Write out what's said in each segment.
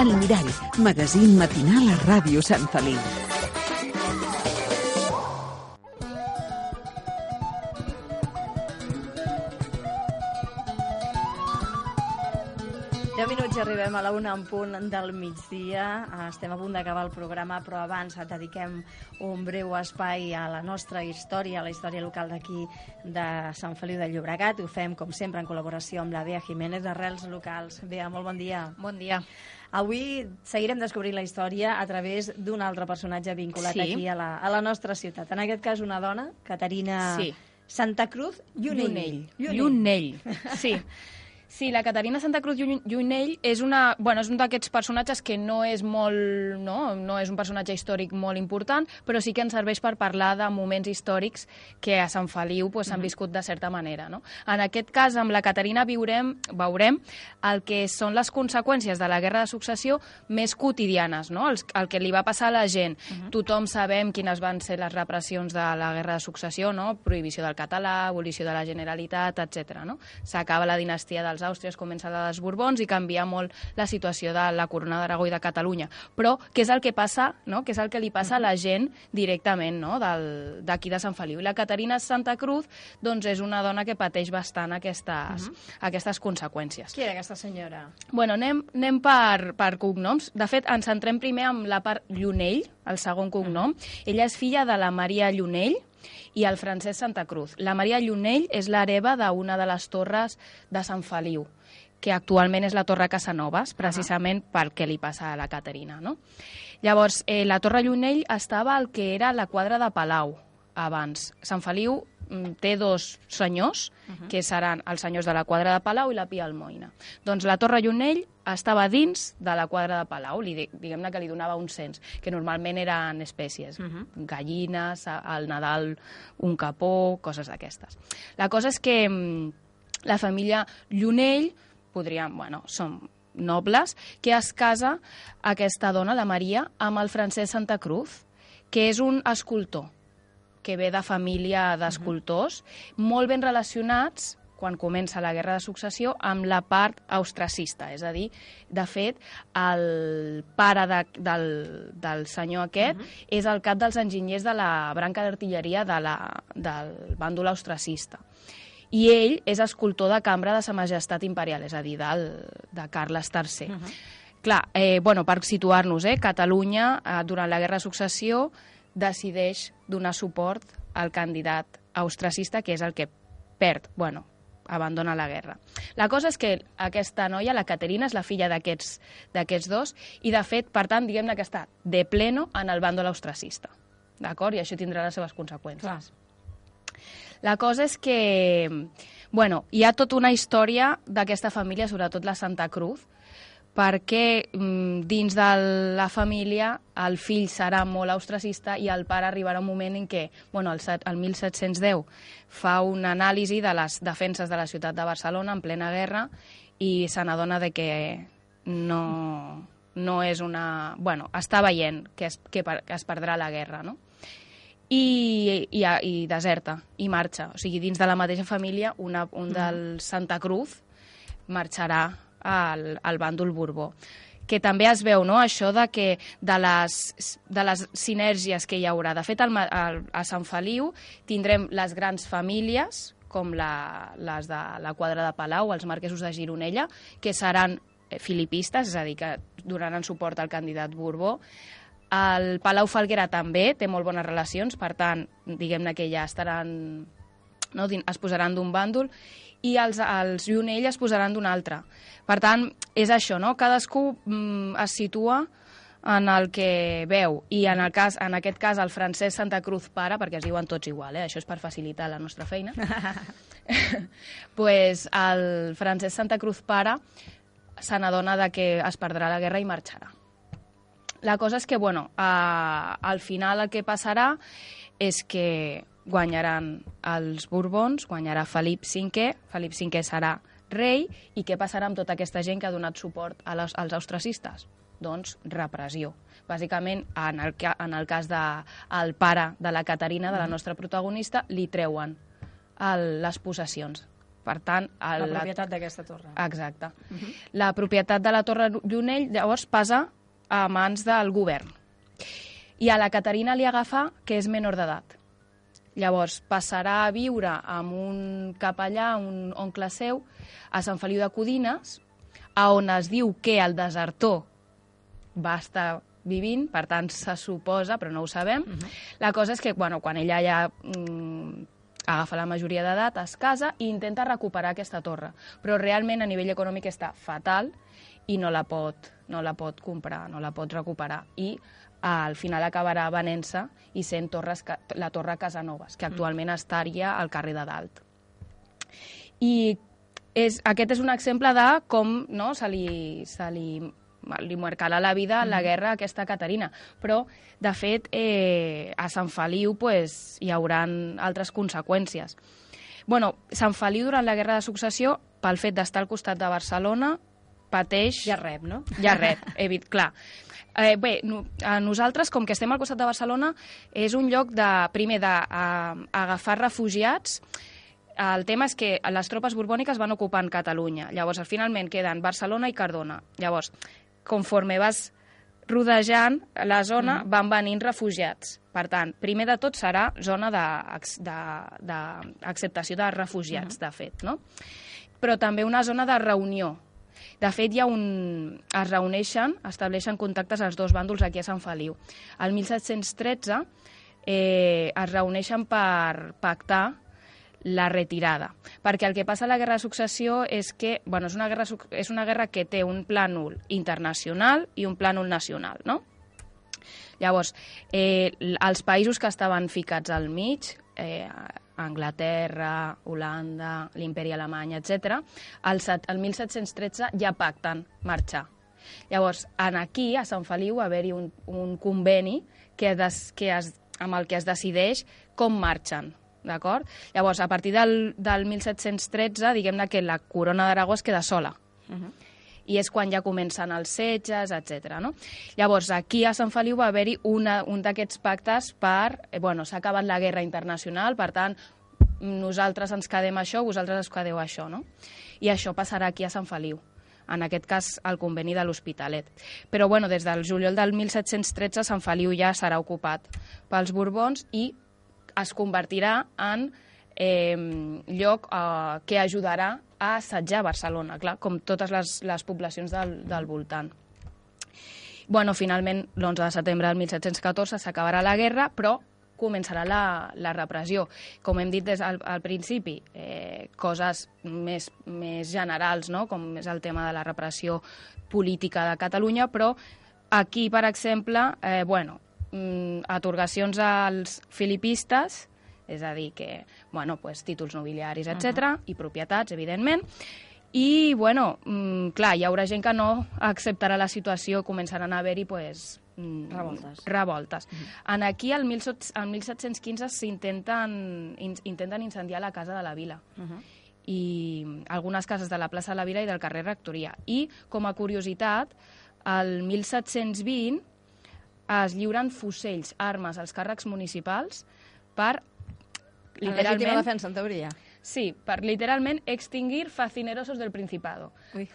El Mirall, magazín matinal a Ràdio Sant Feliu. Arribem a la una en punt del migdia. Estem a punt d'acabar el programa, però abans et dediquem un breu espai a la nostra història, a la història local d'aquí de Sant Feliu de Llobregat. Ho fem, com sempre, en col·laboració amb la Bea Jiménez d'Arrels Locals. Bea, molt bon dia. Bon dia. Avui seguirem descobrint la història a través d'un altre personatge vinculat Sí. aquí a la, a la nostra ciutat. En aquest cas, una dona, Caterina Sí. Santa Cruz Llunell. Llunell. Llunell. Sí. Sí, la Caterina Santa Cruz Llu- Llunell és, una, bueno, és un d'aquests personatges que no és molt, no, no és un personatge històric molt important, però sí que ens serveix per parlar de moments històrics que a Sant Feliu pues, s'han viscut de certa manera. No? En aquest cas, amb la Caterina viurem, veurem el que són les conseqüències de la Guerra de Successió més quotidianes, no? el, el que li va passar a la gent. Tothom sabem quines van ser les repressions de la Guerra de Successió, no? prohibició del català, abolició de la Generalitat, etc. No? S'acaba la dinastia dels Àustries, comença la dels Borbons i canvia molt la situació de la corona d'Aragó i de Catalunya. Però què és el que passa, no? què és el que li passa a la gent directament no? D'aquí de Sant Feliu? I la Caterina Santa Cruz doncs, és una dona que pateix bastant aquestes, aquestes conseqüències. Qui era aquesta senyora? Bueno, anem, anem per, per cognoms. De fet, ens centrem primer amb la part Llunell, el segon cognom. Ella és filla de la Maria Llunell i el Francesc Santa Cruz. La Maria Llunell és l'hereva d'una de les torres de Sant Feliu, que actualment és la Torre Casanovas, precisament pel que li passa a la Caterina. No? Llavors, eh, la Torre Llunell estava al que era la quadra de Palau, abans. Sant Feliu té dos senyors, que seran els senyors de la quadra de Palau i la Pia Almoina. Doncs la Torre Llunell estava dins de la quadra de Palau, li, di- diguem-ne que li donava un cens, que normalment eren espècies, gallines, a- al Nadal un capó, coses d'aquestes. La cosa és que mm, la família Llunell, podríem, bueno, són nobles, que es casa aquesta dona, la Maria, amb el Francesc Santa Cruz, que és un escultor que ve de família d'escultors, molt ben relacionats quan comença la Guerra de Successió amb la part austracista, és a dir, de fet, el pare de, del, del senyor aquest és el cap dels enginyers de la branca d'artilleria de la, del bàndol austracista. I ell és escultor de cambra de sa majestat imperial, és a dir, del, de Carles III. Clar, eh, bueno, per situar-nos, eh, Catalunya, eh, durant la Guerra de Successió, decideix donar suport al candidat austracista, que és el que perd, bueno, abandona la guerra. La cosa és que aquesta noia, la Caterina, és la filla d'aquests dos i, de fet, per tant, diguem-ne que està de pleno en el bàndol austracista. D'acord? I això tindrà les seves conseqüències. La cosa és que, bueno, hi ha tota una història d'aquesta família, sobretot la Santa Cruz, perquè mm, dins de la família el fill serà molt austracista i el pare arribarà un moment en què, bueno, el, set- el 1710 fa una anàlisi de les defenses de la ciutat de Barcelona en plena guerra i se n'adona de que no, no és una... Bueno, està veient que es, que, per- que es perdrà la guerra, no? i, i, i deserta, i marxa. O sigui, dins de la mateixa família, una, un del Santa Cruz marxarà al, al bàndol Borbó que també es veu, no?, això de que de les, de les sinergies que hi haurà. De fet, al, al, a Sant Feliu tindrem les grans famílies, com la, les de la quadra de Palau, els marquesos de Gironella, que seran eh, filipistes, és a dir, que donaran suport al candidat Borbó. El Palau Falguera també té molt bones relacions, per tant, diguem-ne que ja estaran no? es posaran d'un bàndol i els, els Llunell es posaran d'un altre. Per tant, és això, no? Cadascú mm, es situa en el que veu. I en, el cas, en aquest cas el francès Santa Cruz pare, perquè es diuen tots igual, eh? això és per facilitar la nostra feina, pues el francès Santa Cruz pare se n'adona de que es perdrà la guerra i marxarà. La cosa és que, bueno, a, al final el que passarà és que guanyaran els Borbons, guanyarà Felip V, Felip V serà rei, i què passarà amb tota aquesta gent que ha donat suport a les, als austracistes? Doncs repressió. Bàsicament, en el, en el cas del el pare de la Caterina, de la nostra protagonista, li treuen el, les possessions Per tant, el, la propietat d'aquesta torre. Exacte. Uh -huh. La propietat de la Torre Llunell llavors passa a mans del govern. I a la Caterina li agafa que és menor d'edat. Llavors passarà a viure amb un capellà, un oncle seu, a Sant Feliu de Codines, a on es diu que el desertor va estar vivint, per tant se suposa, però no ho sabem. Uh -huh. La cosa és que bueno, quan ella ja mm, agafa la majoria d'edat, es casa i intenta recuperar aquesta torre. Però realment a nivell econòmic està fatal i no la pot, no la pot comprar, no la pot recuperar. I al final acabarà venent-se i sent torres, la Torre Casanovas, que actualment estaria al carrer de Dalt. I és, aquest és un exemple de com no, se li, se li li marcarà la vida mm. la guerra aquesta Caterina. Però, de fet, eh, a Sant Feliu pues, hi hauran altres conseqüències. Bueno, Sant Feliu, durant la Guerra de Successió, pel fet d'estar al costat de Barcelona, pateix... Ja rep, no? Ja rep, he clar. Eh, bé, no, a nosaltres, com que estem al costat de Barcelona, és un lloc de, primer, d'agafar refugiats, el tema és que les tropes borbòniques van ocupant Catalunya. Llavors, finalment, queden Barcelona i Cardona. Llavors, conforme vas rodejant la zona, mm. van venint refugiats. Per tant, primer de tot serà zona d'acceptació de, de, de refugiats, mm. de fet, no? Però també una zona de reunió. De fet, hi ha un... es reuneixen, estableixen contactes als dos bàndols aquí a Sant Feliu. El 1713 eh, es reuneixen per pactar la retirada. Perquè el que passa a la guerra de successió és que bueno, és, una guerra, és una guerra que té un plànol internacional i un plànol nacional, no? Llavors, eh, els països que estaven ficats al mig, eh, Anglaterra, Holanda, l'imperi alemany, etc., el, el 1713 ja pacten marxar. Llavors, en aquí, a Sant Feliu, va haver-hi un, un conveni que, des, que es, amb el que es decideix com marxen d'acord? Llavors, a partir del, del 1713, diguem-ne que la corona d'Aragó es queda sola. Uh -huh. I és quan ja comencen els setges, etc. No? Llavors, aquí a Sant Feliu va haver-hi un d'aquests pactes per... Eh, bueno, s'ha acabat la guerra internacional, per tant, nosaltres ens quedem això, vosaltres us quedeu això, no? I això passarà aquí a Sant Feliu en aquest cas el conveni de l'Hospitalet. Però bueno, des del juliol del 1713 Sant Feliu ja serà ocupat pels Borbons i es convertirà en eh, lloc eh, que ajudarà a assetjar Barcelona, clar, com totes les, les poblacions del, del voltant. Bueno, finalment, l'11 de setembre del 1714 s'acabarà la guerra, però començarà la, la repressió. Com hem dit des al, al principi, eh, coses més, més generals, no? com és el tema de la repressió política de Catalunya, però aquí, per exemple, eh, bueno, mm, atorgacions als filipistes, és a dir, que, bueno, pues, títols nobiliaris, etc uh -huh. i propietats, evidentment, i, bueno, mm, clar, hi haurà gent que no acceptarà la situació, començaran a haver-hi, pues, mm, revoltes. revoltes. Uh -huh. En aquí, el, 1715, s'intenten in, intenten incendiar la casa de la vila. Uh -huh i algunes cases de la plaça de la Vila i del carrer Rectoria. I, com a curiositat, el 1720 es lliuren fusells, armes als càrrecs municipals per literalment... La defensa, en teoria. Sí, per literalment extingir fascinerosos del Principado. Ui.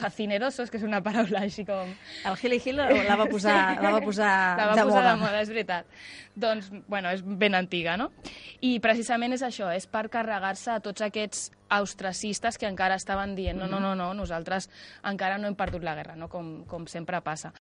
Fascinerosos, que és una paraula així com... El Gili Gil la va posar, la va posar, la va de, posar moda. de moda. és veritat. Doncs, bueno, és ben antiga, no? I precisament és això, és per carregar-se a tots aquests austracistes que encara estaven dient no, no, no, no, nosaltres encara no hem perdut la guerra, no? com, com sempre passa.